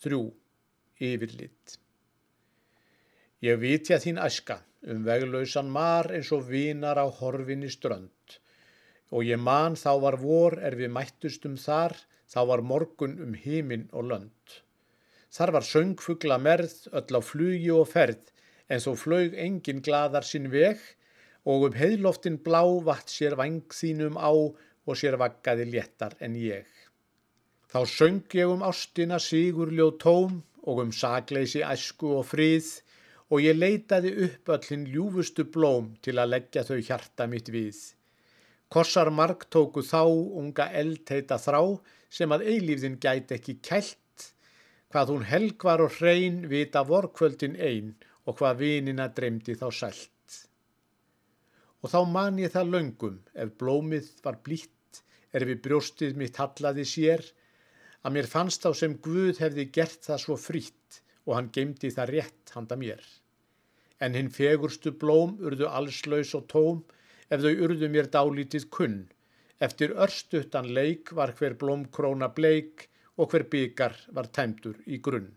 Þrjú. Yfirlit. Ég vitja þín æska um veglausan mar eins og vinar á horfinni strönd. Og ég man þá var vor er við mættustum þar, þá var morgun um hímin og lönd. Þar var söngfugla merð, öll á flugi og ferð, en þó flög engin gladar sinn veg og um heiloftin blá vatt sér vang þínum á og sér vaggaði léttar en ég. Þá söng ég um ástina sigurljóð tóm og um sagleysi æsku og frið og ég leitaði upp öllin ljúfustu blóm til að leggja þau hjarta mitt við. Kossar mark tóku þá unga eldteita þrá sem að eilífðin gæti ekki kælt, hvað hún helg var og hrein vita vorkvöldin einn og hvað vinina dreymdi þá sælt. Og þá man ég það löngum ef blómið var blítt er við brjóstið mitt hallaði sér að mér fannst þá sem Guð hefði gert það svo frítt og hann geymdi það rétt handa mér. En hinn fegurstu blóm urðu allslaus og tóm ef þau urðu mér dálítið kunn. Eftir örstuttan leik var hver blómkróna bleik og hver byggar var tæmdur í grunn.